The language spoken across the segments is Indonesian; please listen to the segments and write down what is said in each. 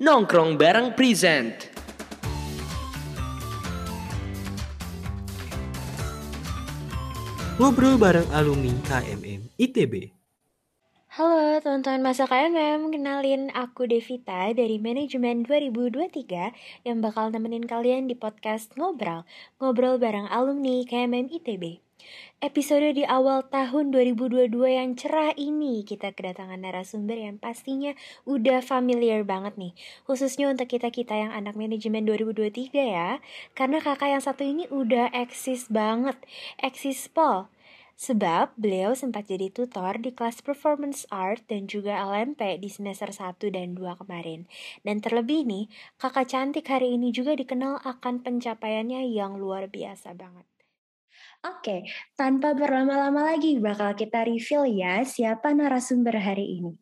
Nongkrong bareng present. Ngobrol bareng alumni KMM ITB. Halo teman-teman masa KMM, kenalin aku Devita dari Manajemen 2023 yang bakal nemenin kalian di podcast Ngobrol, Ngobrol bareng alumni KMM ITB. Episode di awal tahun 2022 yang cerah ini kita kedatangan narasumber yang pastinya udah familiar banget nih Khususnya untuk kita-kita yang anak manajemen 2023 ya Karena kakak yang satu ini udah eksis banget, eksis pol Sebab beliau sempat jadi tutor di kelas Performance Art dan juga LMP di semester 1 dan 2 kemarin. Dan terlebih nih, kakak cantik hari ini juga dikenal akan pencapaiannya yang luar biasa banget. Oke, tanpa berlama-lama lagi bakal kita reveal ya siapa narasumber hari ini.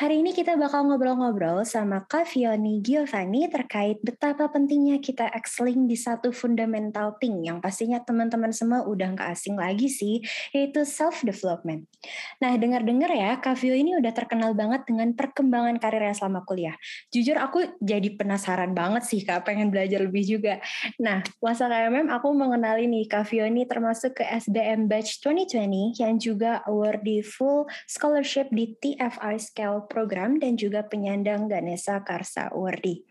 Hari ini kita bakal ngobrol-ngobrol sama Kak Fioni Giovanni terkait betapa pentingnya kita excelling di satu fundamental thing yang pastinya teman-teman semua udah nggak asing lagi sih, yaitu self-development. Nah, dengar-dengar ya, Kak Fio ini udah terkenal banget dengan perkembangan karirnya selama kuliah. Jujur aku jadi penasaran banget sih Kak, pengen belajar lebih juga. Nah, masa KMM aku mengenali nih Kak Fio termasuk ke SBM Batch 2020 yang juga award di full scholarship di TFI Scale Program dan juga penyandang Ganesha Karsa Awardi.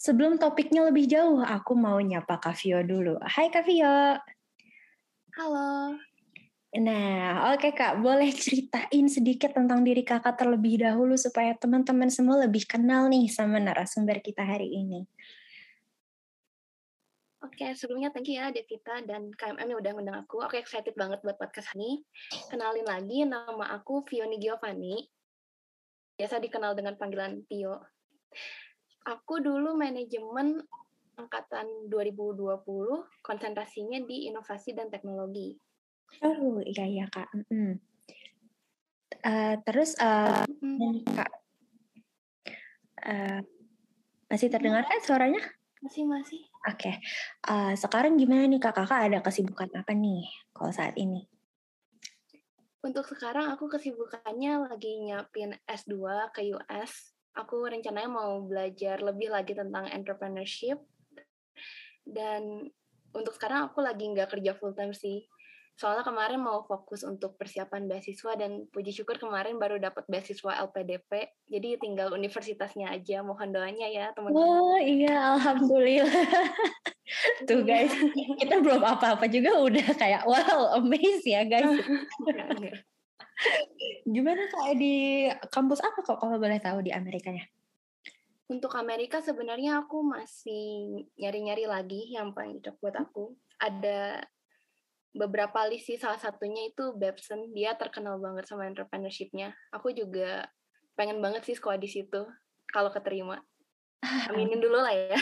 Sebelum topiknya lebih jauh, aku mau nyapa Kavio dulu. Hai Kavio. Halo. Nah, oke okay, Kak, boleh ceritain sedikit tentang diri Kakak terlebih dahulu supaya teman-teman semua lebih kenal nih sama narasumber kita hari ini. Oke, okay, sebelumnya thank you ya Devita dan KMM yang udah ngundang aku. Aku excited banget buat podcast ini. Kenalin lagi, nama aku Fioni Giovanni. Biasa dikenal dengan panggilan Pio. Aku dulu manajemen angkatan 2020, konsentrasinya di inovasi dan teknologi. Oh, iya iya Kak. Mm -hmm. uh, terus uh, mm -hmm. Kak, uh, masih terdengar kan suaranya? Masih, masih. Oke, uh, sekarang gimana nih kak? Kakak ada kesibukan apa nih kalau saat ini? Untuk sekarang aku kesibukannya lagi nyiapin S2 ke US. Aku rencananya mau belajar lebih lagi tentang entrepreneurship. Dan untuk sekarang aku lagi nggak kerja full time sih soalnya kemarin mau fokus untuk persiapan beasiswa dan puji syukur kemarin baru dapat beasiswa LPDP jadi tinggal universitasnya aja. Mohon doanya ya teman-teman. Oh iya. Alhamdulillah. Tuh guys. Kita belum apa-apa juga. Udah kayak wow amazed ya guys. Gimana kayak di kampus apa kok kalau boleh tahu di Amerikanya? Untuk Amerika sebenarnya aku masih nyari-nyari lagi yang paling cocok buat aku. Ada beberapa list sih salah satunya itu Babson. Dia terkenal banget sama entrepreneurship-nya. Aku juga pengen banget sih sekolah di situ kalau keterima. Aminin dulu lah ya.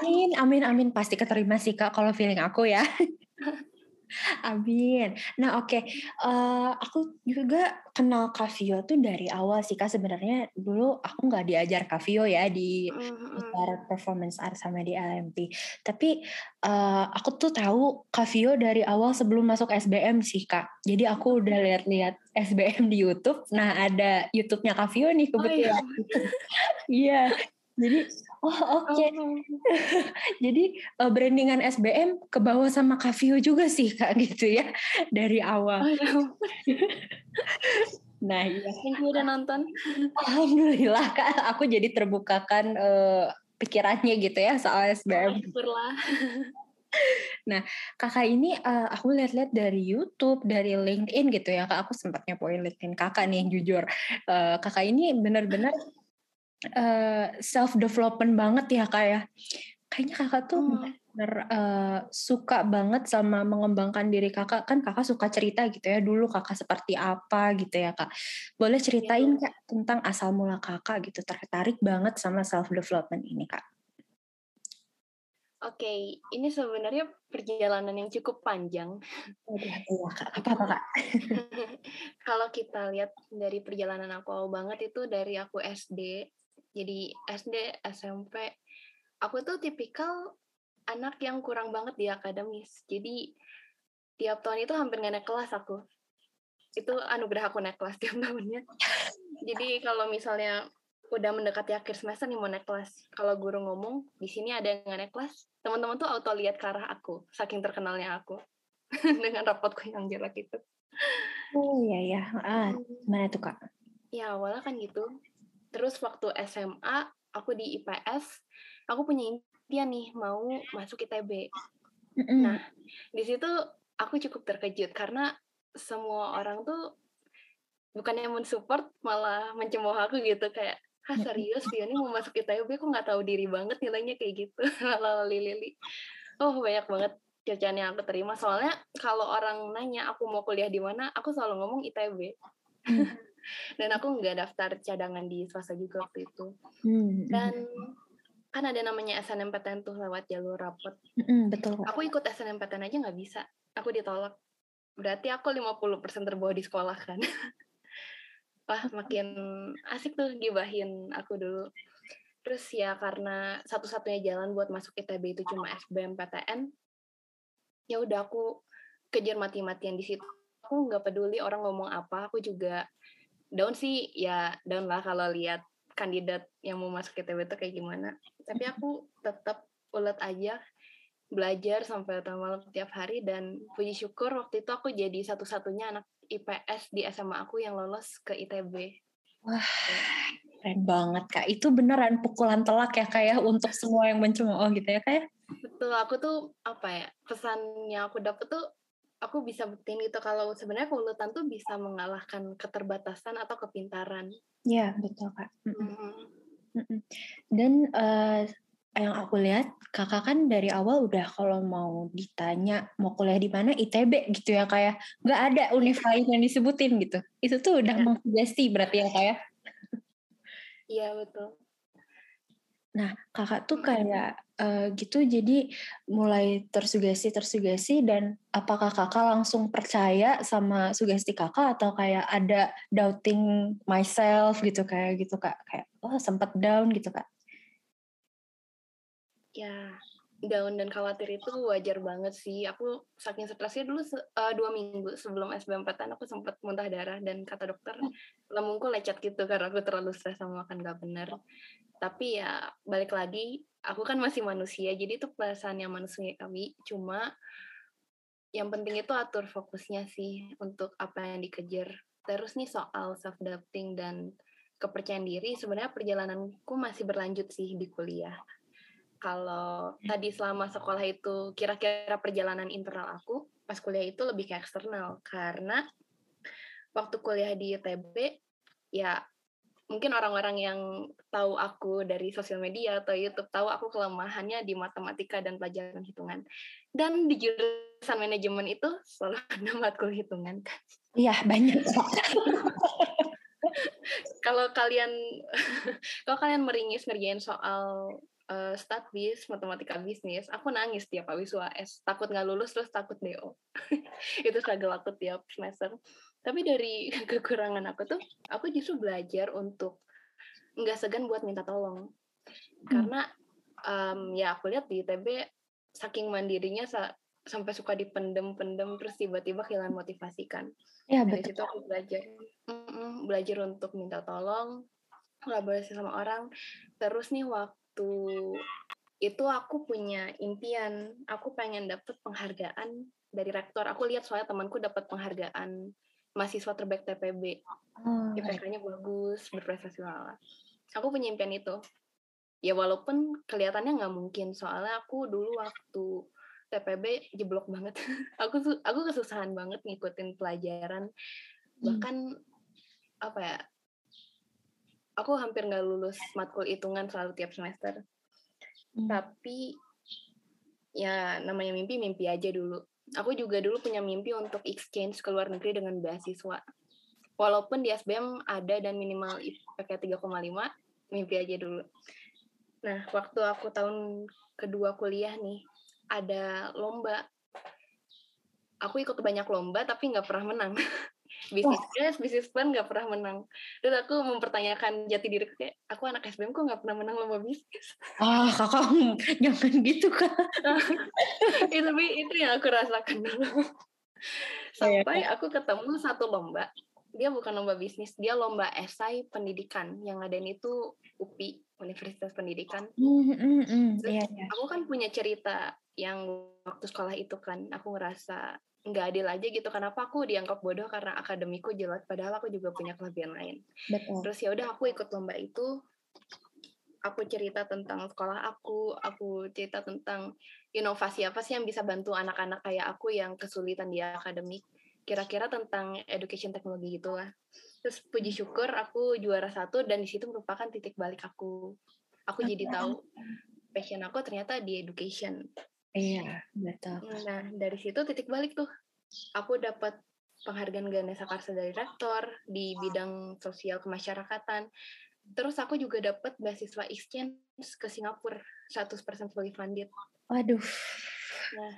Amin amin amin. Pasti keterima sih kak kalau feeling aku ya Amin. Nah oke, okay. uh, eh, aku juga kenal Kavio tuh dari awal sih kak. Sebenarnya dulu aku nggak diajar Kavio ya di mm-hmm. performance art sama di LMP. Tapi uh, aku tuh tahu Kavio dari awal sebelum masuk SBM sih kak. Jadi aku udah lihat-lihat SBM di YouTube. Nah ada YouTube-nya Kavio nih kebetulan. Oh, iya. yeah. Jadi oh oke. Okay. Oh. Jadi uh, brandingan SBM ke bawah sama Kavio juga sih Kak gitu ya dari awal. Oh, nah, iya. Thank you udah nonton. Alhamdulillah Kak, aku jadi terbukakan uh, pikirannya gitu ya soal SBM. Syukurlah. Nah, kakak ini uh, aku lihat-lihat dari YouTube, dari LinkedIn gitu ya. Kak, aku sempat nyapoin LinkedIn kakak nih, jujur. Uh, kakak ini benar-benar uh, self development banget ya kak ya kayaknya kakak tuh hmm. bener uh, suka banget sama mengembangkan diri kakak kan kakak suka cerita gitu ya dulu kakak seperti apa gitu ya kak boleh ceritain ya. kak tentang asal mula kakak gitu tertarik banget sama self development ini kak Oke, okay, ini sebenarnya perjalanan yang cukup panjang. Oh, iya, kak. Apa apa kak? Kalau kita lihat dari perjalanan aku awal banget itu dari aku SD jadi SD SMP aku tuh tipikal anak yang kurang banget di akademis jadi tiap tahun itu hampir nggak naik kelas aku itu anugerah aku naik kelas tiap tahunnya jadi kalau misalnya udah mendekati akhir semester nih mau naik kelas. Kalau guru ngomong di sini ada yang nggak naik kelas, teman-teman tuh auto lihat ke arah aku, saking terkenalnya aku dengan rapotku yang jelek itu. Oh iya ya. Ah, mana tuh kak? Ya awalnya kan gitu. Terus waktu SMA aku di IPS, aku punya impian nih mau masuk ITB. Nah, di situ aku cukup terkejut karena semua orang tuh bukannya mensupport malah mencemooh aku gitu. Kayak ah serius? Dia nih mau masuk ITB kok nggak tahu diri banget nilainya kayak gitu. Lali lili oh banyak banget cercaan yang aku terima. Soalnya kalau orang nanya aku mau kuliah di mana? Aku selalu ngomong ITB Hmm. Dan aku nggak daftar cadangan di swasta juga waktu itu. Hmm, dan kan ada namanya SNMPTN tuh lewat jalur rapot. Mm-mm, betul. Aku ikut SNMPTN aja nggak bisa. Aku ditolak. Berarti aku 50% terbawah di sekolah kan. Wah makin asik tuh gibahin aku dulu. Terus ya karena satu-satunya jalan buat masuk ITB itu cuma SBMPTN ya udah aku kejar mati-matian di situ. Aku nggak peduli orang ngomong apa aku juga down sih ya down lah kalau lihat kandidat yang mau masuk ITB itu kayak gimana tapi aku tetap ulet aja belajar sampai tengah malam tiap hari dan puji syukur waktu itu aku jadi satu-satunya anak IPS di SMA aku yang lolos ke ITB. Wah, keren banget kak. Itu beneran pukulan telak ya kak ya untuk semua yang mencemooh gitu ya kak ya? Betul, aku tuh apa ya pesan yang aku dapet tuh aku bisa buktiin gitu kalau sebenarnya keuletan tuh bisa mengalahkan keterbatasan atau kepintaran. Iya betul kak. Mm-mm, Mhm. mm-mm. Dan eh, yang aku lihat kakak kan dari awal udah kalau mau ditanya mau kuliah di mana ITB gitu ya kayak nggak ada univ lain yang disebutin gitu. Itu tuh udah Iya. mengsugesti berarti ya kayak. Iya betul. Nah, kakak tuh kayak eh, gitu jadi mulai tersugesti tersugesti dan apakah kakak langsung percaya sama sugesti kakak atau kayak ada doubting myself gitu kayak gitu kak kayak oh sempat down gitu kak. Ya down dan khawatir itu wajar banget sih. Aku saking stresnya dulu eh, dua minggu sebelum SBMPTN aku sempat muntah darah dan kata dokter lambungku lecet gitu karena aku terlalu stres sama makan gak benar. Tapi ya balik lagi, aku kan masih manusia, jadi itu perasaan yang manusiawi. Cuma yang penting itu atur fokusnya sih untuk apa yang dikejar. Terus nih soal self doubting dan kepercayaan diri, sebenarnya perjalananku masih berlanjut sih di kuliah. Kalau tadi selama sekolah itu kira-kira perjalanan internal aku, pas kuliah itu lebih ke eksternal karena waktu kuliah di ITB ya mungkin orang-orang yang tahu aku dari sosial media atau YouTube tahu aku kelemahannya di matematika dan pelajaran hitungan. Dan di jurusan manajemen itu selalu ada matkul hitungan. Iya banyak. Kalau kalian kalau kalian meringis ngerjain soal eh, stat bis, matematika bisnis, aku nangis tiap habis UAS. Takut nggak lulus terus takut DO. itu struggle aku tiap semester. Tapi dari kekurangan aku tuh, aku justru belajar untuk nggak segan buat minta tolong. Karena em, ya aku lihat di ITB saking mandirinya sa- sampai suka dipendem-pendem terus tiba-tiba kehilangan motivasi kan. Iya Dari betul. situ aku belajar, Mm-mm, belajar untuk minta tolong, kolaborasi sama orang. Terus nih waktu itu aku punya impian, aku pengen dapet penghargaan dari rektor. Aku lihat soalnya temanku dapat penghargaan mahasiswa terbaik TPB. Oh, IPK-nya bagus, berprestasi lala. Aku punya impian itu. Ya walaupun kelihatannya nggak mungkin, soalnya aku dulu waktu TPB jeblok banget. aku aku kesusahan banget ngikutin pelajaran. Bahkan apa ya? Aku hampir nggak lulus matkul hitungan selalu tiap semester. Hmm. Tapi ya namanya mimpi mimpi aja dulu. Aku juga dulu punya mimpi untuk exchange ke luar negeri dengan beasiswa. Walaupun di SBM ada dan minimal IPK 3,5, mimpi aja dulu. Nah, waktu aku tahun kedua kuliah nih, ada lomba. Aku ikut banyak lomba tapi nggak pernah menang. bisnis bisnis plan nggak pernah menang. Terus aku mempertanyakan jati diri kayak, aku anak SBM kok nggak pernah menang lomba bisnis. Ah kakak jangan gitu kak. itu tapi itu yang aku rasakan dulu sampai aku ketemu satu lomba dia bukan lomba bisnis, dia lomba esai pendidikan yang ngadain itu UPI, Universitas Pendidikan. Hmm, hmm, hmm. Terus Iya, iya. aku kan punya cerita yang waktu sekolah itu kan, aku ngerasa nggak adil aja gitu. Kenapa aku dianggap bodoh karena akademiku jelek, padahal aku juga punya kelebihan lain. Betul. Terus ya udah aku ikut lomba itu, aku cerita tentang sekolah aku, aku cerita tentang inovasi apa sih yang bisa bantu anak-anak kayak aku yang kesulitan di akademik. Kira-kira tentang education teknologi gitu lah. Terus puji syukur aku juara satu dan di situ merupakan titik balik aku. Aku jadi tahu passion aku ternyata di education. Iya, betul. Nah, dari situ titik balik tuh. Aku dapat penghargaan Ganesha Karsa dari rektor di bidang sosial kemasyarakatan. Terus aku juga dapat beasiswa exchange ke Singapura 100% fully funded. Waduh. Nah.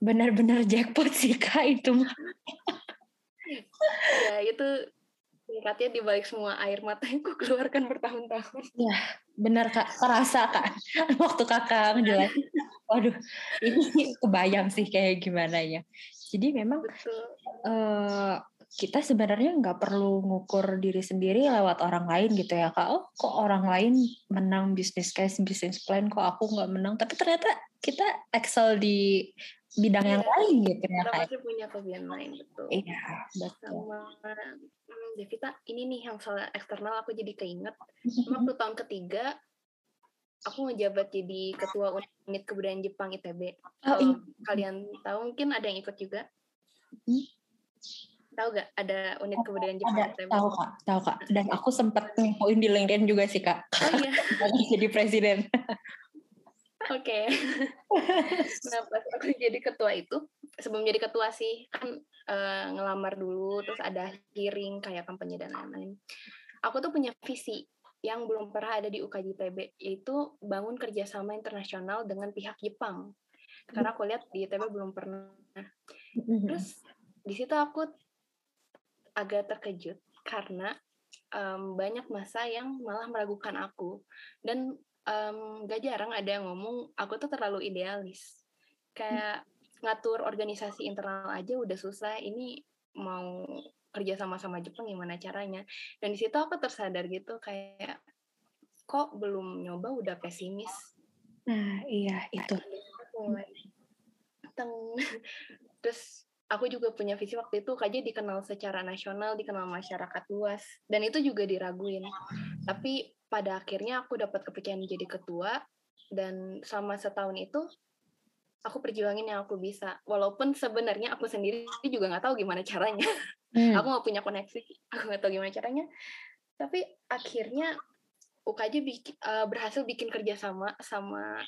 Benar-benar jackpot sih Kak itu. Ya, itu singkatnya di balik semua air mata yang aku keluarkan bertahun-tahun. Benar Kak, terasa Kak. Waktu Kakak ngejelasin. Waduh, ini kebayang sih kayak gimana ya. Jadi memang Betul. eh, kita sebenarnya nggak perlu ngukur diri sendiri lewat orang lain gitu ya kak. Oh kok orang lain menang bisnis case, bisnis plan, kok aku nggak menang. Tapi ternyata kita excel di bidang yang Iya. lain gitu ya Kita pasti punya kelebihan lain, betul. Iya betul. Sama hmm, Devita, ini nih yang soal eksternal aku jadi keinget. Waktu tahun ketiga, aku ngejabat jadi ketua unit kebudayaan Jepang ITB. Oh, Kalau iya. kalian tahu, mungkin ada yang ikut juga. Hmm. Tahu gak ada unit kebudayaan Jepang Ada ITB? tahu kak, tahu kak. Dan aku sempat ngepoin di LinkedIn juga sih kak. Oh iya, jadi presiden. Oke. nah, pas aku jadi ketua itu, sebelum jadi ketua sih, kan eh, ngelamar dulu, terus ada hearing, kayak kampanye dan lain-lain. Aku tuh punya visi yang belum pernah ada di UKJ ITB, yaitu bangun kerjasama internasional dengan pihak Jepang. Karena aku lihat di ITB belum pernah. Terus di situ aku agak terkejut karena em, banyak masa yang malah meragukan aku dan em, gak jarang ada yang ngomong aku tuh terlalu idealis. Kayak ngatur organisasi internal aja udah susah ini mau kerja sama sama Jepang gimana caranya? Dan di situ aku tersadar gitu kayak kok belum nyoba udah pesimis. Nah iya itu. mulai teng terus aku juga punya visi waktu itu KJ dikenal secara nasional dikenal masyarakat luas. Dan itu juga diraguin. Tapi pada akhirnya aku dapat kepercayaan jadi ketua dan selama setahun itu aku perjuangin yang aku bisa. Walaupun sebenarnya aku sendiri juga nggak tahu gimana caranya. Hmm. aku nggak punya koneksi aku nggak tahu gimana caranya. Tapi akhirnya UKJ bikin, eh, berhasil bikin kerjasama sama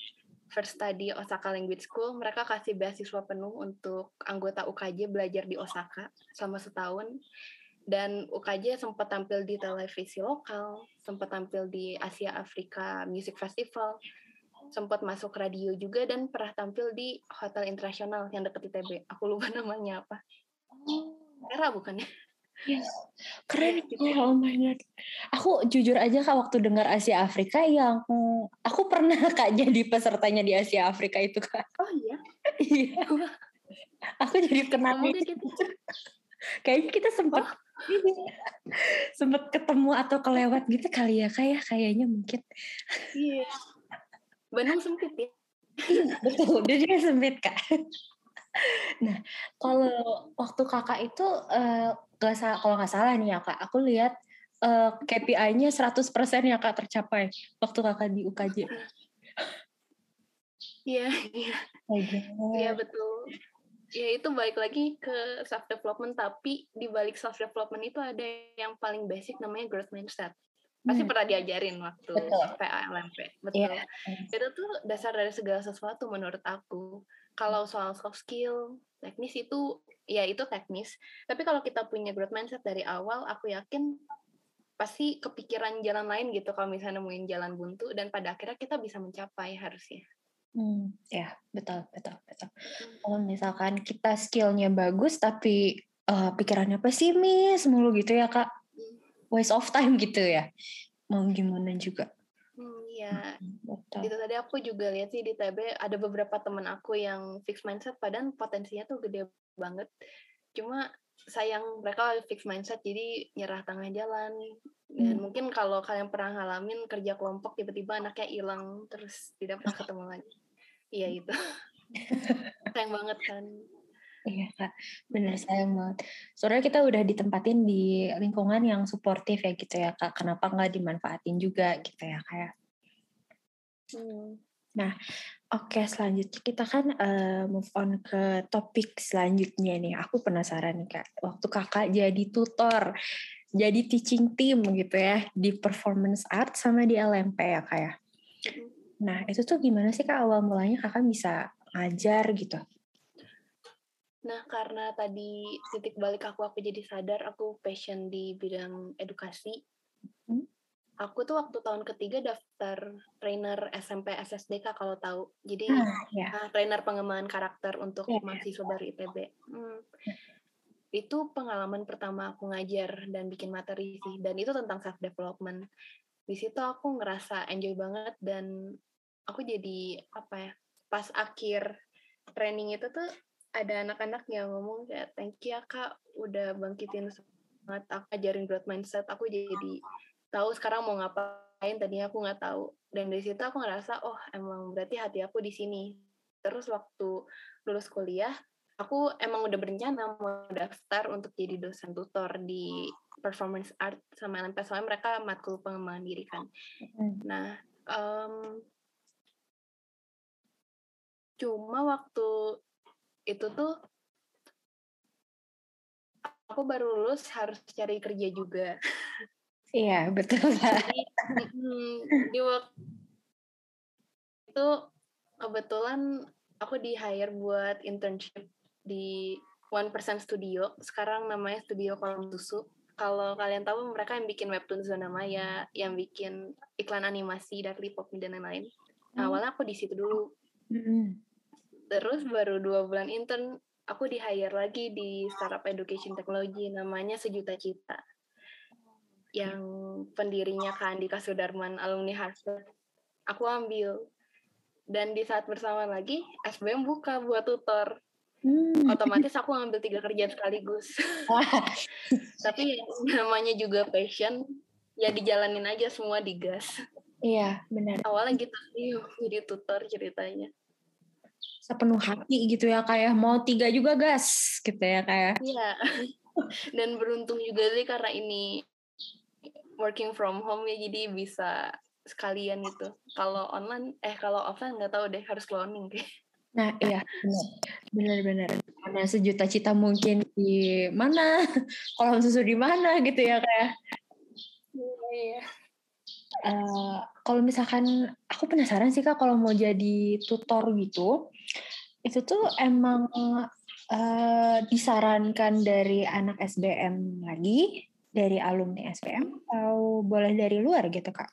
First Study Osaka Language School mereka kasih beasiswa penuh untuk anggota UKJ belajar di Osaka selama setahun. Dan UKJ sempat tampil di televisi lokal sempat tampil di Asia Afrika Music Festival sempat masuk radio juga dan pernah tampil di hotel internasional yang dekat ITB aku lupa namanya apa. Era bukan ya Yes. Keren ya, oh my god. Aku jujur aja kak waktu dengar Asia Afrika yang aku pernah kak jadi pesertanya di Asia Afrika itu kak. oh iya Iya. aku jadi kenal gitu Kayaknya kita sempet sempet ketemu atau kelewat gitu kali ya kak ya kayaknya mungkin. Iya. Bandung sempit ya. Betul, dia juga sempit kak. Nah, kalau waktu kakak itu eh, nggak sa- kalau nggak salah nih ya kak, aku lihat eh, KPI-nya 100% ya kak tercapai waktu kakak di UKJ. Iya, iya. Iya betul. Ya itu balik lagi ke self development tapi di balik self development itu ada yang paling basic namanya growth mindset. Pasti Hmm. pernah diajarin waktu Betul. PALMP. Betul. Iya. Itu tuh dasar dari segala sesuatu menurut aku. Kalau soal soft skill, teknis itu ya itu teknis. Tapi kalau kita punya growth mindset dari awal, aku yakin pasti kepikiran jalan lain gitu kalau misalnya nemuin jalan buntu dan pada akhirnya kita bisa mencapai harusnya. Hmm, ya betul betul betul. Kalau misalkan kita skillnya bagus tapi eh, pikirannya pesimis mulu gitu ya kak, waste of time gitu ya. Mau gimana juga. Hmm, ya, Betul. itu tadi aku juga lihat sih di TB ada beberapa teman aku yang fixed mindset padahal potensinya tuh gede banget. Cuma sayang mereka fix mindset jadi nyerah tengah jalan dan Hmm. mungkin kalau kalian pernah ngalamin kerja kelompok tiba-tiba anaknya hilang terus tidak pernah ketemu lagi iya itu sayang banget kan Iya kak, bener sayang banget. Soalnya kita udah ditempatin di lingkungan yang suportif ya gitu ya kak. Kenapa nggak dimanfaatin juga gitu ya kak? Hmm. Oke selanjutnya kita kan eh, move on ke topik selanjutnya nih. Aku penasaran nih kak. Waktu kakak jadi tutor, jadi teaching team gitu ya di performance art sama di LMP ya kak ya. Nah itu tuh gimana sih kak awal mulanya kakak bisa ngajar gitu? Nah, karena tadi titik balik aku, aku jadi sadar aku passion di bidang edukasi. Hmm. Aku tuh waktu tahun ketiga daftar trainer SMP SSDK kalau tahu. Jadi Ah ya. nah, trainer pengembangan karakter untuk Iya, iya. mahasiswa baru ITB. Hmm. Itu pengalaman pertama aku ngajar dan bikin materi sih. Dan itu tentang self development. Di situ aku ngerasa enjoy banget dan aku jadi apa ya? Pas akhir training itu tuh ada anak-anak yang ngomong kayak thank you ya kak udah bangkitin semangat aku ajarin growth mindset aku jadi tahu sekarang mau ngapain tadinya aku nggak tahu dan dari situ aku ngerasa oh emang berarti hati aku di sini terus waktu lulus kuliah aku emang udah berencana mau daftar untuk jadi dosen tutor di performance art sama LMP soalnya mereka matkul pengembangan diri kan Hmm. nah em, cuma waktu itu tuh aku baru lulus harus cari kerja juga. Iya betul. Jadi di waktu itu kebetulan aku di hire buat internship di One Percent Studio. Sekarang namanya Studio Kolam Susu. Kalau kalian tahu mereka yang bikin webtoon Zona Maya, yang bikin iklan animasi dari pop dan lain-lain. Nah, Oh. awalnya aku di situ dulu. Mm-mm. Terus baru dua bulan intern, aku di hire lagi di startup education technology namanya Sejuta Cita. Yang pendirinya Kak Andika Sudarman, alumni Harvard. Aku ambil. Dan di saat bersamaan lagi, SBM buka buat tutor. Hmm. Otomatis aku ngambil tiga kerjaan sekaligus. Tapi namanya juga passion, ya dijalanin aja semua digas. Iya benar. Awalnya gitu sih, jadi tutor ceritanya. Sepenuh hati gitu ya kayak mau tiga juga gas gitu ya kayak. Iya. Dan beruntung juga sih karena ini working from home ya jadi bisa sekalian gitu. Kalau online eh kalau offline nggak tahu deh harus cloning deh. Nah iya benar benar Mana sejuta cita mungkin di mana kolam susu di mana gitu ya kayak. Iya. Eh, kalau misalkan aku penasaran sih kak kalau mau jadi tutor gitu itu tuh emang eh, disarankan dari anak SBM lagi dari alumni SBM atau boleh dari luar gitu kak?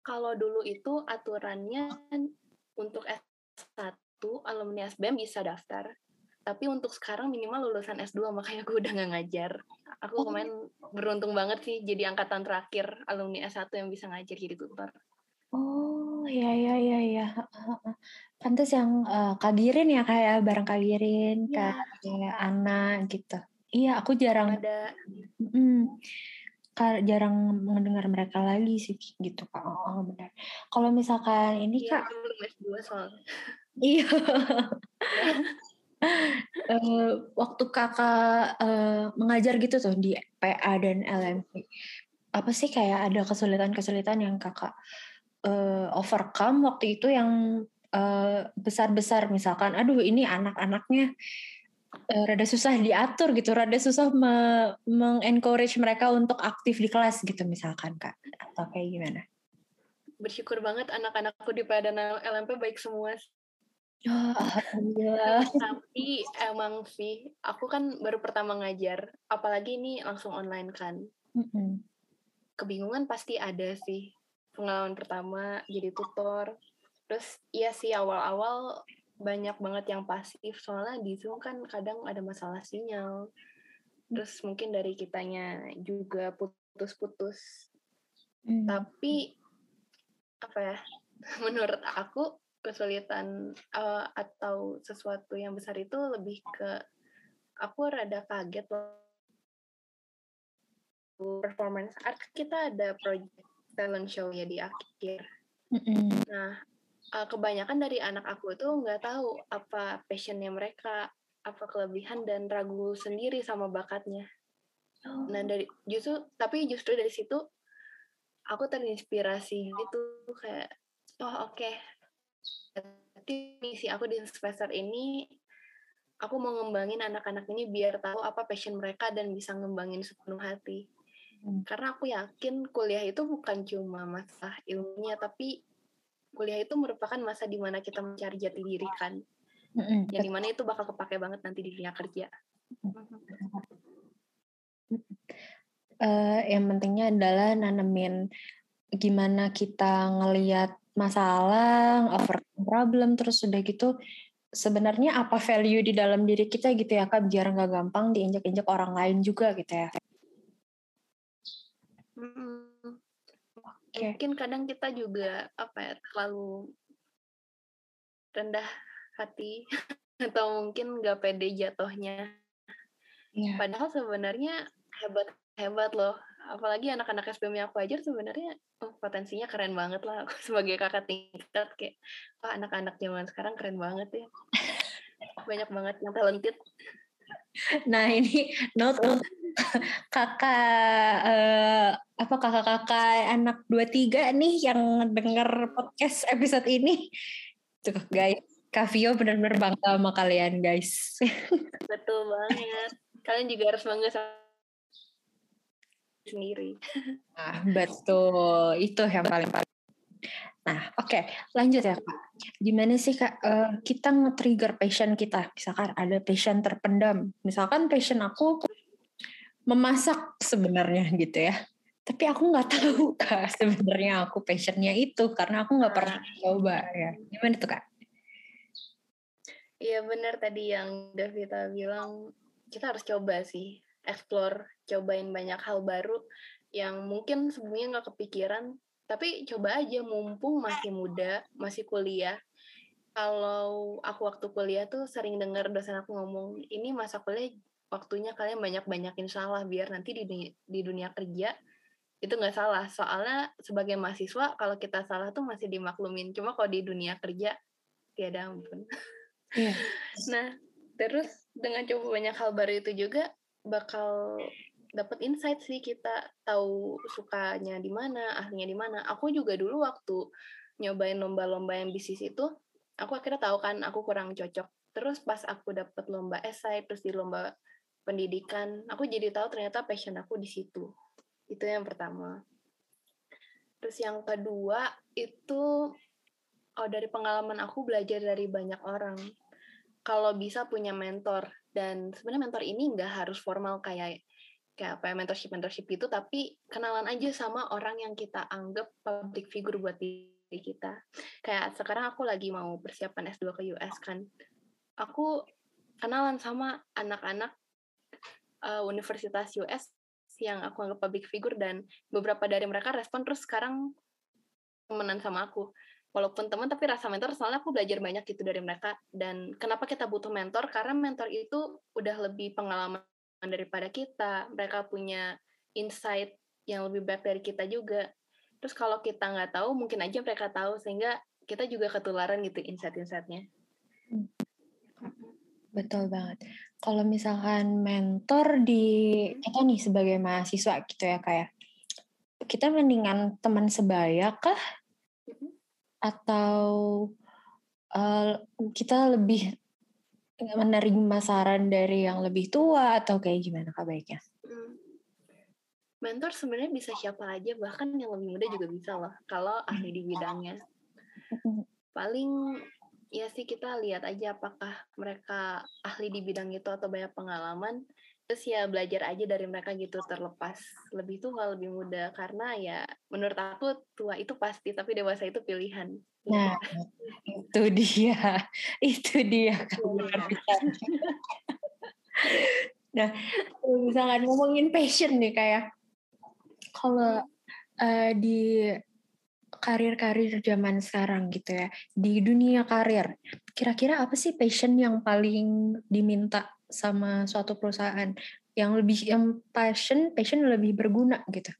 Kalau dulu itu aturannya untuk S1 alumni SBM bisa daftar. Tapi untuk sekarang minimal lulusan S2 makanya aku udah nggak ngajar. Aku kemarin beruntung banget sih jadi angkatan terakhir alumni S1 yang bisa ngajar jadi tutor. Oh ya ya ya ya. Pantes yang eh, Kak Girin ya kayak bareng Kak Girin, Iya. kayak Ana gitu. Iya aku jarang Ada Mm, jarang mendengar mereka lagi sih gitu kak. Oh, oh, benar. Kalau misalkan ini Iya, kak, aku belum S2 soalnya. iya. Eh, waktu kakak eh, mengajar gitu tuh di PA dan LMP, apa sih kayak ada kesulitan-kesulitan yang kakak eh, overcome waktu itu yang eh, besar-besar misalkan, aduh ini anak-anaknya eh, rada susah diatur gitu, rada susah me- mengencourage mereka untuk aktif di kelas gitu misalkan kak, atau kayak gimana? Bersyukur banget anak-anakku di PA dan LMP baik semua. Oh, alhamdulillah. Tapi emang sih, aku kan baru pertama ngajar. Apalagi ini langsung online kan. Mm-mm. Kebingungan pasti ada sih. Pengalaman pertama jadi tutor. Terus iya sih awal-awal banyak banget yang pasif. Soalnya di Zoom kan kadang ada masalah sinyal. Terus mungkin dari kitanya juga putus-putus. Mm. Tapi apa ya? Menurut aku kesulitan uh, atau sesuatu yang besar itu lebih ke aku rada kaget loh performance art kita ada project talent show ya di akhir. Mm-mm. Nah, uh, kebanyakan dari anak aku tuh nggak tahu apa passionnya mereka, apa kelebihan dan ragu sendiri sama bakatnya. Nah dari justru tapi justru dari situ aku terinspirasi gitu kayak oh oke berarti misi aku di semester ini aku mau ngembangin anak-anak ini biar tahu apa passion mereka dan bisa ngembangin sepenuh hati. Hmm. Karena aku yakin kuliah itu bukan cuma masalah ilmunya tapi kuliah itu merupakan masa di mana kita mencari jati diri kan. Mm-mm. Yang di mana itu bakal kepake banget nanti di dunia kerja. Eh, yang pentingnya adalah nanemin gimana kita ngelihat masalah, overcome problem, terus udah gitu sebenarnya apa value di dalam diri kita gitu ya kak biar nggak gampang diinjak-injak orang lain juga gitu ya. Mm-mm. Oke. Mungkin kadang kita juga apa ya terlalu rendah hati atau mungkin nggak pede jatuhnya. Iya. Padahal sebenarnya hebat hebat loh. Apalagi anak-anak SPM yang aku ajar sebenarnya oh, potensinya keren banget lah. Aku sebagai kakak tingkat kayak wah anak-anak zaman sekarang keren banget ya. Banyak banget yang talented. Nah ini note kakak eh, apa kakak-kakak anak 23 nih yang denger podcast episode ini. Tuh guys, Kavio benar-benar bangga sama kalian guys. Betul banget. Kalian juga harus bangga sama sendiri. Nah, betul. Itu yang paling paling. Nah, oke, lanjut ya kak. Gimana sih kak eh, kita nge-trigger passion kita? Misalkan ada passion terpendam. Misalkan passion aku memasak sebenarnya gitu ya. Tapi aku nggak tahu kak sebenarnya aku passionnya itu karena aku nggak pernah coba ya. Gimana tuh kak? Iya benar tadi yang Davita bilang kita harus coba sih, explore, cobain banyak hal baru yang mungkin sebelumnya nggak kepikiran. Tapi coba aja mumpung masih muda, masih kuliah. Kalau aku waktu kuliah tuh sering dengar dosen aku ngomong, ini masa kuliah waktunya kalian banyak-banyakin salah biar nanti di dunia, di dunia kerja itu nggak salah. Soalnya sebagai mahasiswa kalau kita salah tuh masih dimaklumin. Cuma kalau di dunia kerja tiada ampun. Iya. Nah, terus dengan coba banyak hal baru itu juga bakal dapat insight sih kita tahu sukanya di mana, ahlinya di mana. Aku juga dulu waktu nyobain lomba-lomba yang bisnis itu, aku akhirnya tahu kan aku kurang cocok. Terus pas aku dapat lomba esai, terus di lomba pendidikan, aku jadi tahu ternyata passion aku di situ. Itu yang pertama. Terus yang kedua itu oh dari pengalaman aku belajar dari banyak orang kalau bisa punya mentor dan sebenarnya mentor ini nggak harus formal kayak kayak apa ya, mentorship mentorship itu tapi kenalan aja sama orang yang kita anggap public figure buat diri kita. Kayak sekarang aku lagi mau persiapan S2 ke US kan. Aku kenalan sama anak-anak uh, universitas US yang aku anggap public figure dan beberapa dari mereka respon terus sekarang temenan sama aku. Walaupun teman tapi rasa mentor soalnya aku belajar banyak gitu dari mereka. Dan kenapa kita butuh mentor? Karena mentor itu udah lebih pengalaman daripada kita mereka punya insight yang lebih baik dari kita juga. Terus kalau kita nggak tahu mungkin aja mereka tahu sehingga kita juga ketularan gitu insight-insightnya. Betul banget. Kalau misalkan mentor di kita nih sebagai mahasiswa gitu ya kayak kita mendingan teman sebaya kah? Atau uh, kita lebih menerima saran dari yang lebih tua atau kayak gimana kak baiknya? Hmm. mentor sebenarnya bisa siapa aja bahkan yang lebih muda juga bisa loh kalau ahli di bidangnya paling ya sih kita lihat aja apakah mereka ahli di bidang itu atau banyak pengalaman terus ya belajar aja dari mereka gitu terlepas lebih tua lebih muda. Karena ya menurut aku tua itu pasti tapi dewasa itu pilihan. Nah, itu dia. Itu dia kamu Iya. Nah, kalau misalkan ngomongin passion nih kayak kalau eh, di karir-karir zaman sekarang gitu ya di dunia karir kira-kira apa sih passion yang paling diminta sama suatu perusahaan yang lebih yang passion passion lebih berguna gitu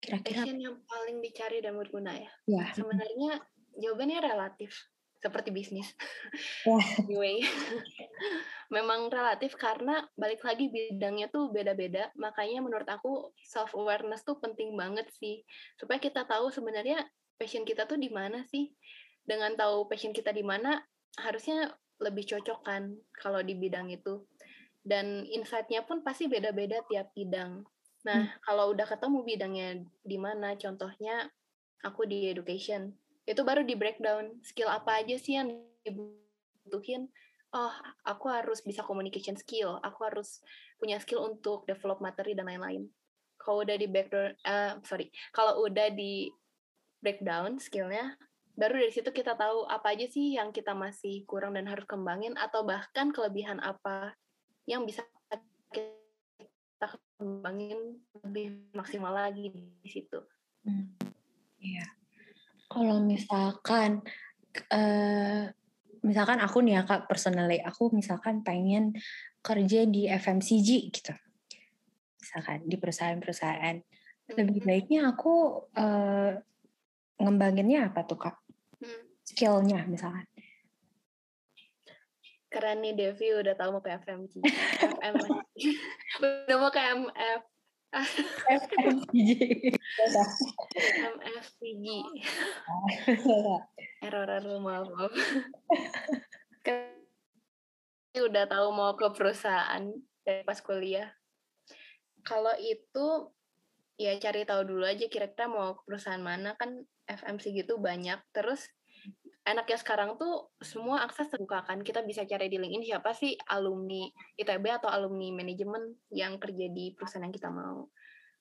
kira-kira Passion yang paling dicari dan berguna ya. ya Sebenarnya jawabannya relatif seperti bisnis. Wah. anyway, memang relatif karena balik lagi bidangnya tuh beda-beda. Makanya menurut aku self awareness tuh penting banget sih supaya kita tahu sebenarnya passion kita tuh di mana sih. Dengan tahu passion kita di mana, harusnya lebih cocok kan kalau di bidang itu. Dan insight-nya pun pasti beda-beda tiap bidang. Nah, kalau udah ketemu bidangnya di mana, contohnya aku di education, itu baru di breakdown skill apa aja sih yang dibutuhin. Oh, aku harus bisa communication skill, aku harus punya skill untuk develop materi dan lain-lain. Kalau udah di backdown, eh, sorry, kalau udah di breakdown skillnya, baru dari situ kita tahu apa aja sih yang kita masih kurang dan harus kembangin, atau bahkan kelebihan apa yang bisa kita kembangin lebih maksimal lagi di situ. Hmm, Iya. Kalau misalkan eh misalkan aku nih ya Kak personally aku misalkan pengen kerja di FMCG gitu. Misalkan di perusahaan-perusahaan. Lebih Mhm. baiknya aku eh ngembanginnya apa tuh Kak? Skillnya misalkan. Keren nih Devi udah tahu mau ke FMG. FM. udah mau ke MF. FMCG. MFCG. Error error maaf. maaf. Kan udah tahu mau ke perusahaan dari pas kuliah. Kalau itu ya cari tahu dulu aja kira-kira mau ke perusahaan mana kan FMC gitu banyak. Terus enaknya sekarang tuh semua akses terbuka kan. Kita bisa cari di LinkedIn siapa sih alumni ITB atau alumni manajemen yang kerja di perusahaan yang kita mau.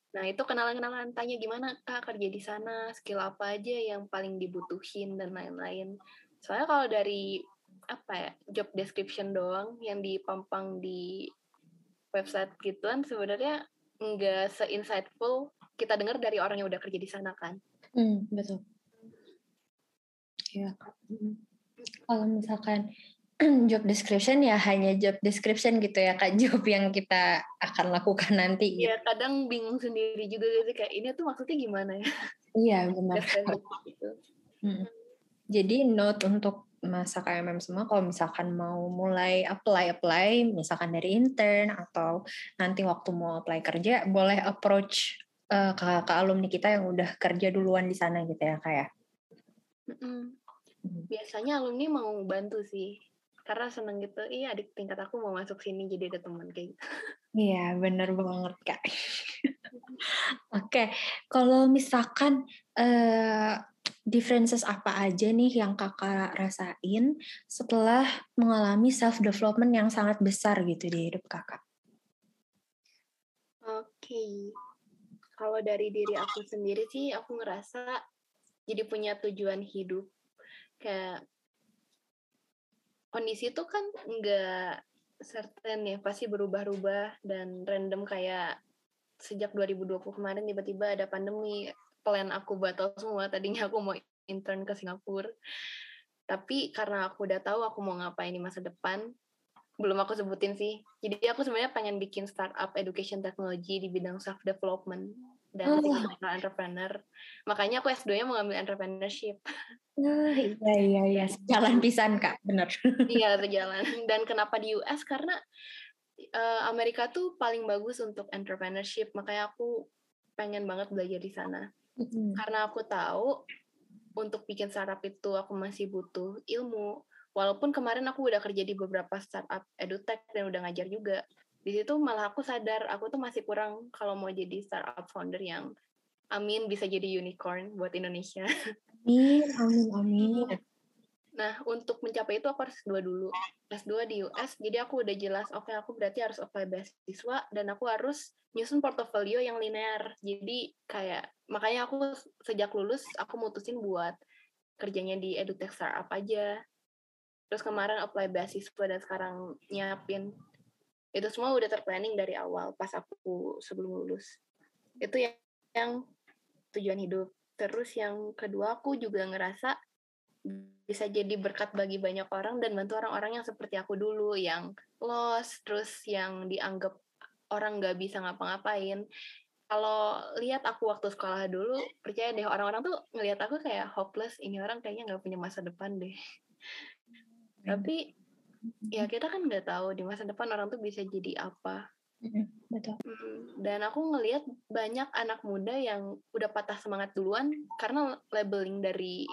Nah, itu kenalan-kenalan tanya gimana Kak kerja di sana, skill apa aja yang paling dibutuhin dan lain-lain. Soalnya kalau dari apa ya, job description doang yang dipampang di website gituan sebenarnya nggak se-insightful kita dengar dari orang yang udah kerja di sana kan. Hmm, betul. Iya. Mm. Kalau misalkan job description ya hanya job description gitu ya Kak, job yang kita akan lakukan nanti gitu. Ya kadang bingung sendiri juga gitu kayak ini tuh maksudnya gimana ya? Iya, benar. Deskripsi gitu. Mm. Jadi note untuk masa KMM semua kalau misalkan mau mulai apply-apply misalkan dari intern atau nanti waktu mau apply kerja boleh approach eh, ke, ke alumni kita yang udah kerja duluan di sana gitu ya kayak. Mm-mm. Hmm. Biasanya alumni mau bantu sih. Karena seneng gitu, iya adik tingkat aku mau masuk sini jadi ada teman kayak gitu. Iya, bener banget Kak. Oke, kalau misalkan eh, differences apa aja nih yang kakak rasain setelah mengalami self development yang sangat besar gitu di hidup kakak? Oke. Kalau dari diri aku sendiri sih, aku ngerasa jadi punya tujuan hidup. Kayak kondisi itu kan nggak certain ya, pasti berubah-ubah dan random kayak sejak 2020 kemarin tiba-tiba ada pandemi, plan aku batal semua. Tadinya aku mau intern ke Singapura. Tapi karena aku udah tahu aku mau ngapain di masa depan, belum aku sebutin sih. Jadi aku sebenarnya pengen bikin startup education technology di bidang self development dan Oh. entrepreneur. Makanya aku S2-nya mau ngambil entrepreneurship. Nah, iya iya iya, jalan pisan kak, bener. Iya, berjalan. Dan kenapa di US? Karena eh, Amerika tuh paling bagus untuk entrepreneurship. Makanya aku pengen banget belajar di sana. Mm. Karena aku tahu untuk bikin startup itu aku masih butuh ilmu. Walaupun kemarin aku udah kerja di beberapa startup edutech dan udah ngajar juga. Di situ malah aku sadar aku tuh masih kurang kalau mau jadi startup founder yang amin bisa jadi unicorn buat Indonesia. Amin, amin, amin. Nah, untuk mencapai itu aku harus S2 dulu. S2 di US, jadi aku udah jelas, oke aku berarti harus apply beasiswa, dan aku harus nyusun portofolio yang linear. Jadi kayak, makanya aku sejak lulus, aku mutusin buat kerjanya di edutech startup aja. Terus kemarin apply beasiswa dan sekarang nyiapin. Itu semua udah terplanning dari awal pas aku sebelum lulus. Itu yang, yang tujuan hidup. terus yang kedua aku juga ngerasa bisa jadi berkat bagi banyak orang dan bantu orang-orang yang seperti aku dulu yang lost terus yang dianggap orang nggak bisa ngapa-ngapain kalau lihat aku waktu sekolah dulu percaya deh orang-orang tuh ngelihat aku kayak hopeless ini orang kayaknya nggak punya masa depan deh tapi ya kita kan nggak tahu di masa depan orang tuh bisa jadi apa. Betul. Dan aku ngelihat banyak anak muda yang udah patah semangat duluan karena labeling dari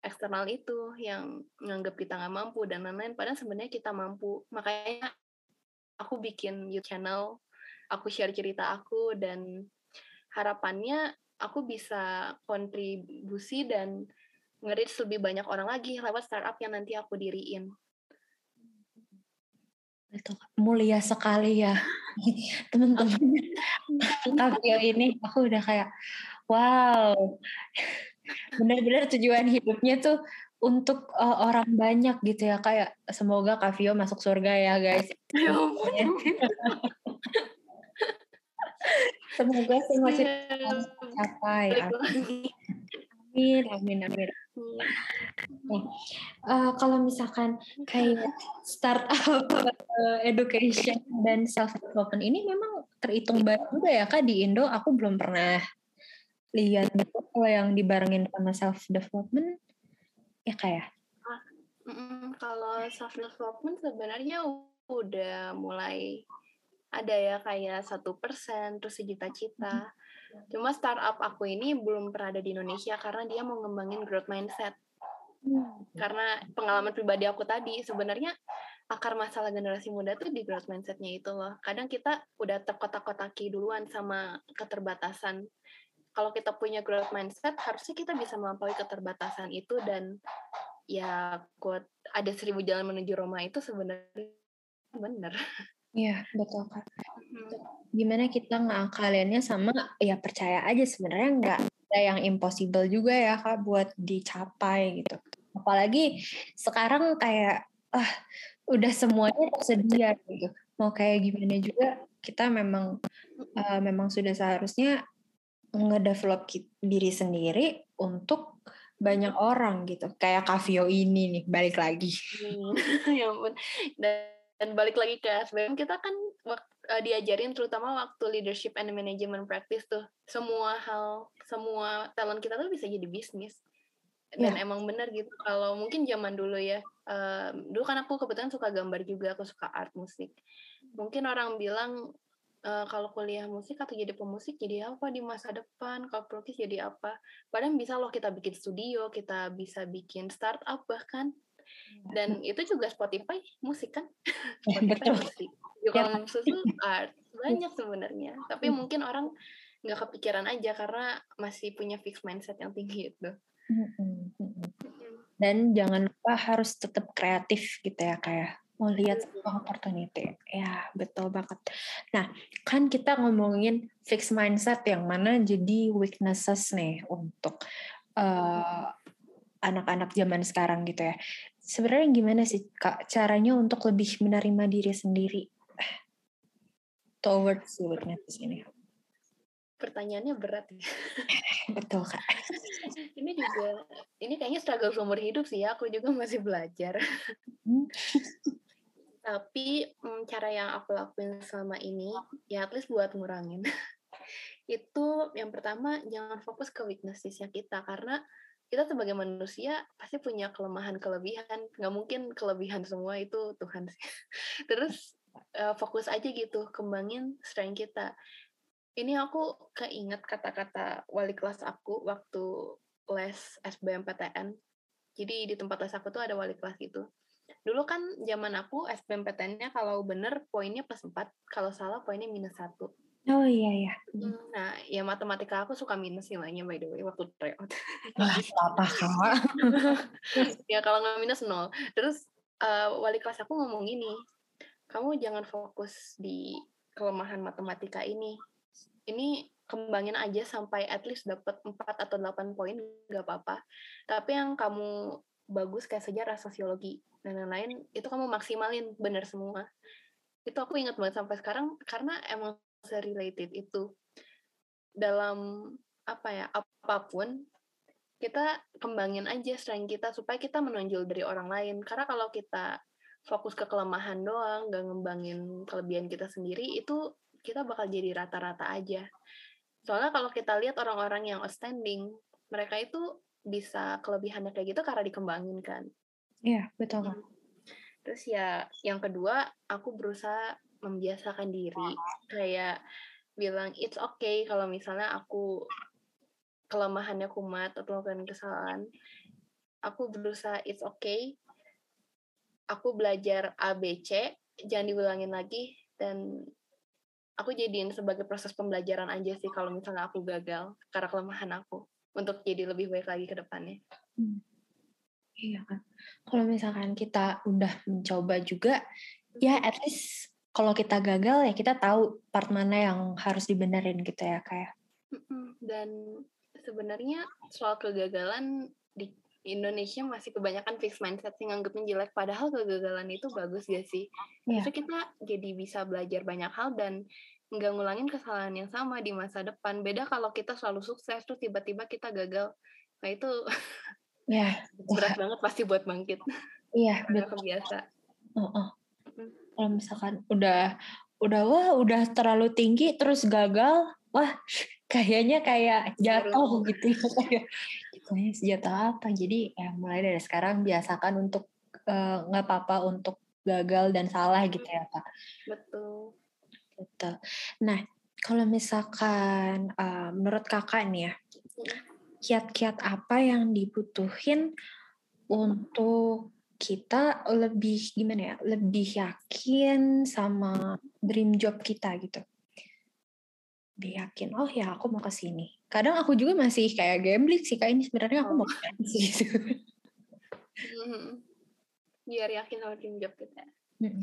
eksternal itu yang nganggap kita nggak mampu dan lain-lain padahal sebenarnya kita mampu. Makanya aku bikin YouTube channel aku share cerita aku dan harapannya aku bisa kontribusi dan ngerit lebih banyak orang lagi lewat startup yang nanti aku diriin betul mulia sekali ya teman-teman Kavio ini aku udah kayak wow benar-benar tujuan hidupnya tuh untuk uh, orang banyak gitu ya kayak semoga Kavio masuk surga ya guys Ya ampun. semoga semua Iya. cerita tercapai lagi. amin amin amin Eh, kalau misalkan kayak startup eh, education dan self development ini memang terhitung baru juga ya kak di Indo. Aku belum pernah lihat gitu kalau yang dibarengin sama self development ya? Kayak Mm, kalau self development sebenarnya udah mulai ada ya kayak satu persen terus sejuta cita. Cuma startup aku ini belum pernah ada di Indonesia karena dia mau ngembangin growth mindset. Karena pengalaman pribadi aku tadi sebenarnya akar masalah generasi muda tuh di growth mindsetnya itu loh. Kadang kita udah terkotak-kotaki duluan sama keterbatasan. Kalau kita punya growth mindset, harusnya kita bisa melampaui keterbatasan itu dan ya quote ada seribu jalan menuju Roma itu sebenarnya benar. Iya betul kak gimana kita ngakalinnya sama ya percaya aja sebenarnya nggak ada yang impossible juga ya kak buat dicapai gitu. Apalagi sekarang kayak ah udah semuanya tersedia gitu. Mau kayak gimana juga kita memang eh, memang sudah seharusnya ngedevelop diri sendiri untuk banyak orang gitu. Kayak Kavio ini nih balik lagi. Hmm, ya ampun. Dan, dan balik lagi ke SBM kita kan eh, diajarin terutama waktu leadership and management practice tuh. Semua hal semua talent kita tuh bisa jadi bisnis. Dan emang benar gitu kalau mungkin zaman dulu ya eh, dulu kan aku kebetulan suka gambar juga aku suka art musik. Mungkin orang bilang eh, kalau kuliah musik atau jadi pemusik jadi apa di masa depan? Kalau pelukis jadi apa? Padahal bisa loh kita bikin studio kita bisa bikin startup bahkan dan itu juga Spotify musik kan? Spotify betul. musik. Yukon susu art. Banyak sebenarnya. Tapi mungkin orang nggak kepikiran aja karena masih punya fixed mindset yang tinggi itu dan jangan lupa harus tetap kreatif gitu ya kayak mau lihat sebuah opportunity. Ya betul banget. Nah kan kita ngomongin fixed mindset yang mana jadi weaknesses nih untuk eh, anak-anak zaman sekarang gitu ya sebenarnya gimana sih kak caranya untuk lebih menerima diri sendiri? Towards weaknesses ini pertanyaannya berat. Ya. betul kak. Ini juga ini kayaknya struggle seumur hidup sih ya aku juga masih belajar. Hmm. tapi mm, cara yang aku lakuin selama ini ya at least buat ngurangin. Itu yang pertama jangan fokus ke weaknessesnya kita karena kita sebagai manusia pasti punya kelemahan kelebihan. Nggak mungkin kelebihan semua itu Tuhan sih. Terus eh, fokus aja gitu kembangin strength kita. Ini aku keinget kata-kata wali kelas aku waktu les SBMPTN jadi di tempat les aku tuh ada wali kelas gitu. Dulu kan zaman aku SBMPTN-nya kalau bener poinnya plus 4 kalau salah poinnya minus satu oh iya ya Nah, ya matematika aku suka minus nilainya by the way waktu tryout. Wah, apa kak ya kalau nggak minus nol. Terus eh, wali kelas aku ngomong gini, kamu jangan fokus di kelemahan matematika ini. Ini kembangin aja sampai at least dapat 4 atau 8 poin nggak apa-apa. Tapi yang kamu bagus kayak sejarah, sosiologi dan lain-lain itu kamu maksimalin bener semua. Itu aku ingat banget sampai sekarang karena emang related itu dalam apa ya apa pun kita kembangin aja strength kita supaya kita menonjol dari orang lain karena kalau kita fokus ke kelemahan doang gak ngembangin kelebihan kita sendiri itu kita bakal jadi rata-rata aja soalnya kalau kita lihat orang-orang yang outstanding mereka itu bisa kelebihannya kayak gitu karena dikembangin kan Iya, betul. Kak. Terus ya yang kedua, aku berusaha membiasakan diri kayak bilang it's okay kalau misalnya aku kelemahannya kumat atau melakukan kesalahan. Aku berusaha it's okay. Aku belajar A B C, jangan diulangin lagi dan aku jadiin sebagai proses pembelajaran aja sih kalau misalnya aku gagal karena kelemahan aku untuk jadi lebih baik lagi ke depannya. Hmm. Iya kan. Kalau misalkan kita udah mencoba juga, ya at least kalau kita gagal ya kita tahu part mana yang harus dibenerin gitu ya kayak. Dan sebenarnya soal kegagalan di Indonesia masih kebanyakan fixed mindset sih nganggepnya jelek. Padahal kegagalan itu bagus gak sih? Terus kita jadi bisa belajar banyak hal dan nggak ngulangin kesalahan yang sama di masa depan. Beda kalau kita selalu sukses terus tiba-tiba kita gagal. Nah itu Ya, berat banget pasti buat bangkit. iya betul. kebiasa. Heeh. Mm. Kalau misalkan udah udah wah udah terlalu tinggi terus gagal, wah kayaknya kayak jatuh gitu ya kayak senjata apa. Jadi ya mulai dari sekarang biasakan untuk eh, nggak apa-apa untuk gagal dan salah gitu ya Kak. Betul. Betul. Nah, kalau misalkan eh, menurut kakak nih ya, kiat-kiat apa yang dibutuhin untuk kita lebih gimana ya, lebih yakin sama dream job kita gitu. Lebih yakin, oh ya aku mau ke sini. Kadang aku juga masih kayak gambling sih, kayak ini sebenarnya aku Oh. mau ke sini gitu. Mhm. Biar yakin sama tim job kita. Mm-mm.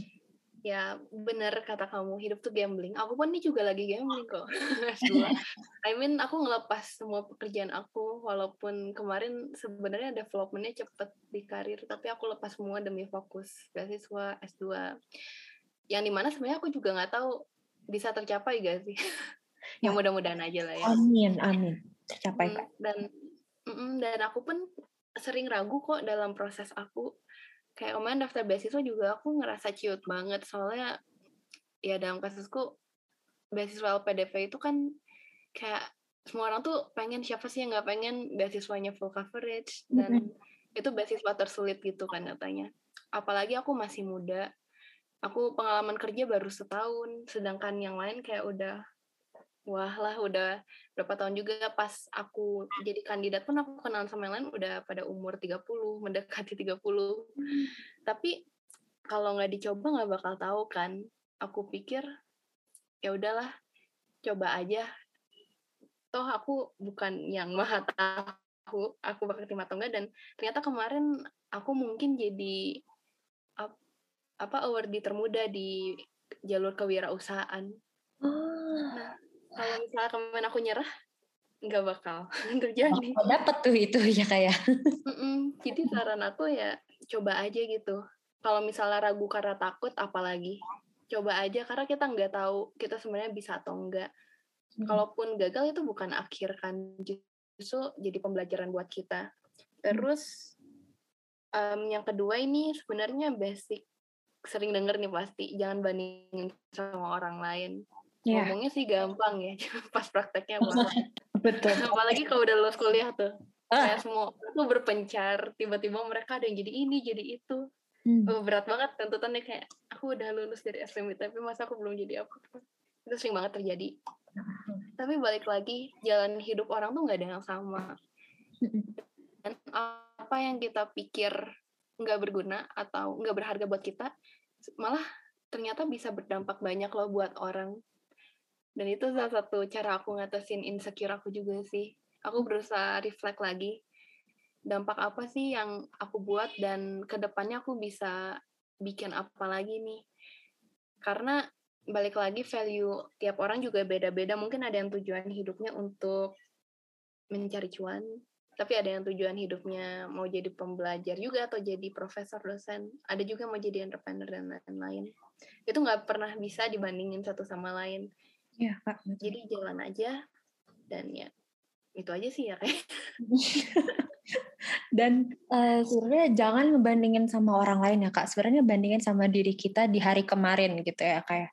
Ya bener kata kamu, hidup tuh gambling. Aku pun ini juga lagi gambling kok. S2. I mean aku ngelepas semua pekerjaan aku, walaupun kemarin sebenarnya developmentnya cepet di karir, tapi aku lepas semua demi fokus beasiswa S2. Yang di mana sebenarnya aku juga nggak tahu bisa tercapai gak sih. Ya. Yang mudah-mudahan aja lah ya. Amin, amin. Tercapai Hmm, Kak. dan dan aku pun sering ragu kok dalam proses aku kayak kemarin daftar beasiswa juga aku ngerasa ciut banget. Soalnya ya dalam kasusku beasiswa LPDP itu kan kayak semua orang tuh pengen siapa sih yang nggak pengen beasiswanya full coverage? Dan itu beasiswa tersulit gitu kan katanya apalagi aku masih muda. Aku pengalaman kerja baru setahun sedangkan yang lain kayak udah wah lah udah berapa tahun juga pas aku jadi kandidat pun aku kenal sama yang lain udah pada umur 30 mendekati 30 tapi kalau nggak dicoba nggak bakal tahu kan. Aku pikir ya udahlah coba aja. Toh aku bukan yang maha tahu aku bakal terima atau enggak dan ternyata kemarin aku mungkin jadi ap- apa awardee termuda di jalur kewirausahaan. Oh, kalau misalnya kemarin aku nyerah nggak bakal terjadi oh, dapat tuh itu ya kayak. Mm-mm. Jadi saran aku ya coba aja gitu. Kalau misalnya ragu karena takut, apalagi coba aja karena kita nggak tahu kita sebenarnya bisa atau enggak. Kalaupun gagal itu bukan akhir kan, justru jadi pembelajaran buat kita. Terus em, yang kedua ini sebenarnya basic sering denger nih pasti jangan bandingin sama orang lain. Iya, Ngomongnya sih gampang ya, pas prakteknya banget. betul. Apalagi kalau udah lulus kuliah tuh Ah. kayak semua tuh berpencar tiba-tiba mereka ada yang jadi ini jadi itu Hmm. Oh, berat banget tuntutannya kayak aku udah lulus dari SMI tapi masa aku belum jadi apa itu sering banget terjadi tapi balik lagi jalan hidup orang tuh nggak ada yang sama dan apa yang kita pikir nggak berguna atau nggak berharga buat kita malah ternyata bisa berdampak banyak loh buat orang dan itu salah satu cara aku ngatasin insecure aku juga sih. Aku berusaha reflect lagi dampak apa sih yang aku buat dan ke depannya aku bisa bikin apa lagi nih. Karena balik lagi value tiap orang juga beda-beda. Mungkin ada yang tujuan hidupnya untuk mencari cuan tapi ada yang tujuan hidupnya mau jadi pembelajar juga atau jadi profesor dosen. Ada juga mau jadi entrepreneur dan lain-lain. Itu nggak pernah bisa dibandingin satu sama lain Iya, Kak. betul. jadi jalan aja dan ya itu aja sih ya kayak Dan uh, sebenarnya jangan ngebandingin sama orang lain ya kak. Sebenarnya bandingin sama diri kita di hari kemarin gitu ya kayak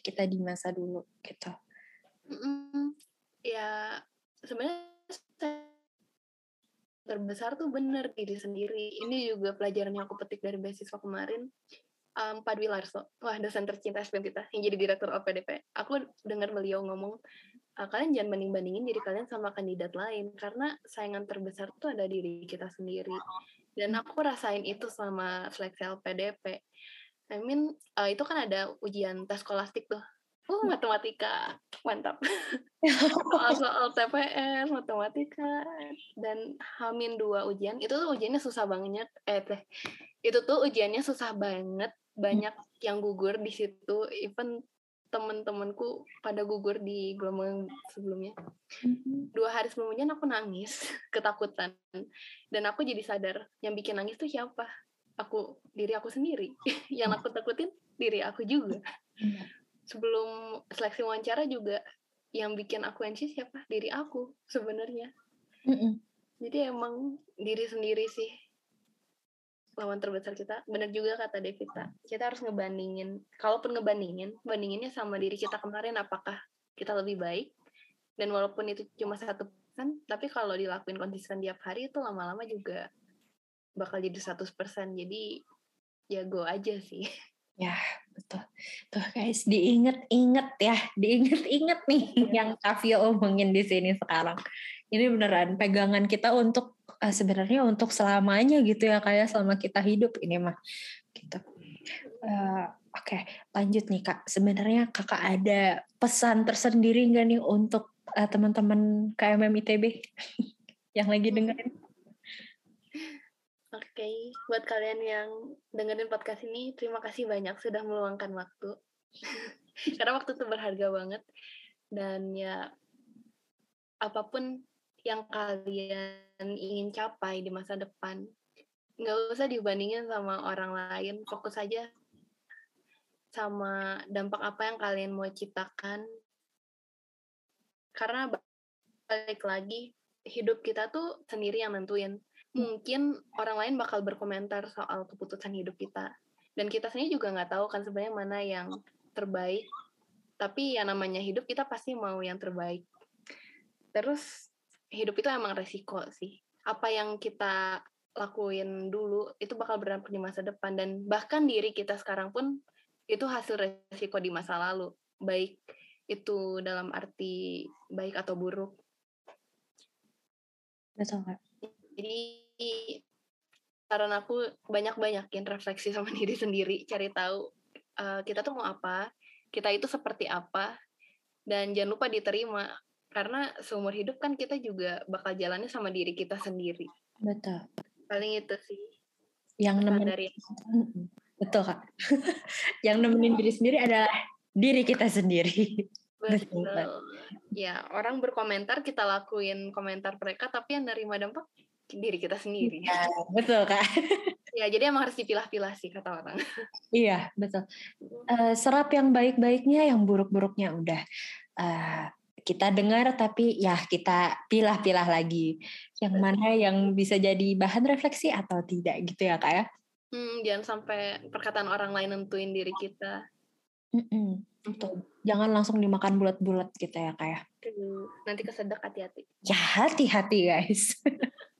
kita di masa dulu gitu. Mm-mm. ya sebenarnya terbesar tuh bener diri sendiri. Ini juga pelajaran yang aku petik dari beasiswa kemarin. Um, Pak Dwi Larso, wah dosen tercinta SPM kita yang jadi direktur OPDP. Aku dengar beliau ngomong, uh, kalian jangan banding-bandingin diri kalian sama kandidat lain karena saingan terbesar tuh ada diri kita sendiri. Dan aku rasain itu sama seleksi LPDP. I mean, uh, itu kan ada ujian tes skolastik tuh. Uh, matematika, mantap. Soal-soal TPS, matematika, dan Hamin dua ujian, itu tuh ujiannya susah banget. Eh, teh, itu tuh ujiannya susah banget. Banyak yang gugur di situ. Even temen-temenku pada gugur di gelombang sebelumnya. Dua hari sebelum ujian aku nangis, ketakutan. Dan aku jadi sadar, yang bikin nangis tuh siapa? Aku, diri aku sendiri. yang aku takutin, diri aku juga. Sebelum seleksi wawancara juga, yang bikin aku anxious siapa? Diri aku sebenarnya. Jadi emang diri sendiri sih lawan terbesar kita. Bener juga kata Devita. Kita harus ngebandingin. Kalaupun ngebandingin, bandinginnya sama diri kita kemarin apakah kita lebih baik. Dan walaupun itu cuma satu persen, tapi kalau dilakuin konsisten tiap hari itu lama-lama juga bakal jadi 100%. Jadi ya go aja sih. Ya, betul. Tuh guys, diinget-inget ya, diinget-inget nih yang Kavio omongin di sini sekarang. Ini beneran pegangan kita untuk uh, sebenarnya untuk selamanya gitu ya kayak selama kita hidup ini mah gitu. Uh, Oke, okay, lanjut nih kak. Sebenarnya kakak ada pesan tersendiri nggak nih untuk uh, teman-teman KMM ITB yang lagi dengerin? Oke, okay. buat kalian yang dengerin podcast ini, terima kasih banyak sudah meluangkan waktu. Karena waktu itu berharga banget. Dan ya, apa pun yang kalian ingin capai di masa depan, nggak usah dibandingin sama orang lain. Fokus aja sama dampak apa yang kalian mau ciptakan. Karena balik lagi, hidup kita tuh sendiri yang nentuin mungkin orang lain bakal berkomentar soal keputusan hidup kita dan kita sendiri juga nggak tahu kan sebenarnya mana yang terbaik tapi yang namanya hidup kita pasti mau yang terbaik terus hidup itu emang resiko sih. Apa yang kita lakuin dulu itu bakal berdampak di masa depan. Dan bahkan diri kita sekarang pun itu hasil resiko di masa lalu. Baik itu dalam arti baik atau buruk. Betul kak. Jadi karena aku banyak-banyakin refleksi sama diri sendiri, cari tahu uh, kita tuh mau apa, kita itu seperti apa, dan jangan lupa diterima karena seumur hidup kan kita juga bakal jalannya sama diri kita sendiri. Betul. Paling itu sih. Yang nemenin dari betul kak. yang nemenin diri sendiri adalah diri kita sendiri. Betul. betul. Ya orang berkomentar kita lakuin komentar mereka, tapi yang nerima dampak diri kita sendiri. Ya, betul kak. ya jadi emang harus dipilah-pilah sih kata orang. iya betul. Uh, serap yang baik-baiknya, yang buruk-buruknya udah uh, kita dengar tapi ya kita pilah-pilah lagi yang mana yang bisa jadi bahan refleksi atau tidak gitu ya kak ya. Hmm, jangan sampai perkataan orang lain nentuin diri kita. Mm-mm, betul. Jangan langsung dimakan bulat-bulat gitu ya kak ya. Nanti kesedak hati-hati. Ya hati-hati guys.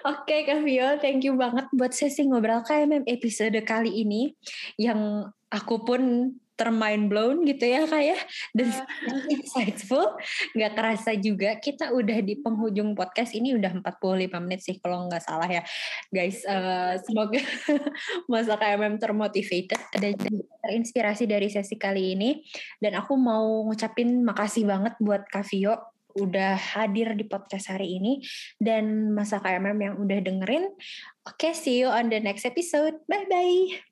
Oke okay, Kak Vio, thank you banget buat sesi ngobrol KMM episode kali ini yang aku pun termind blown gitu ya kak ya dan uh. insightful nggak kerasa juga kita udah di penghujung podcast ini udah 45 menit sih kalau nggak salah ya guys uh, semoga masa KMM termotivated dan terinspirasi dari sesi kali ini dan aku mau ngucapin makasih banget buat Kak Vio udah hadir di podcast hari ini dan masa KMM yang udah dengerin. Oke, okay, see you on the next episode. Bye bye.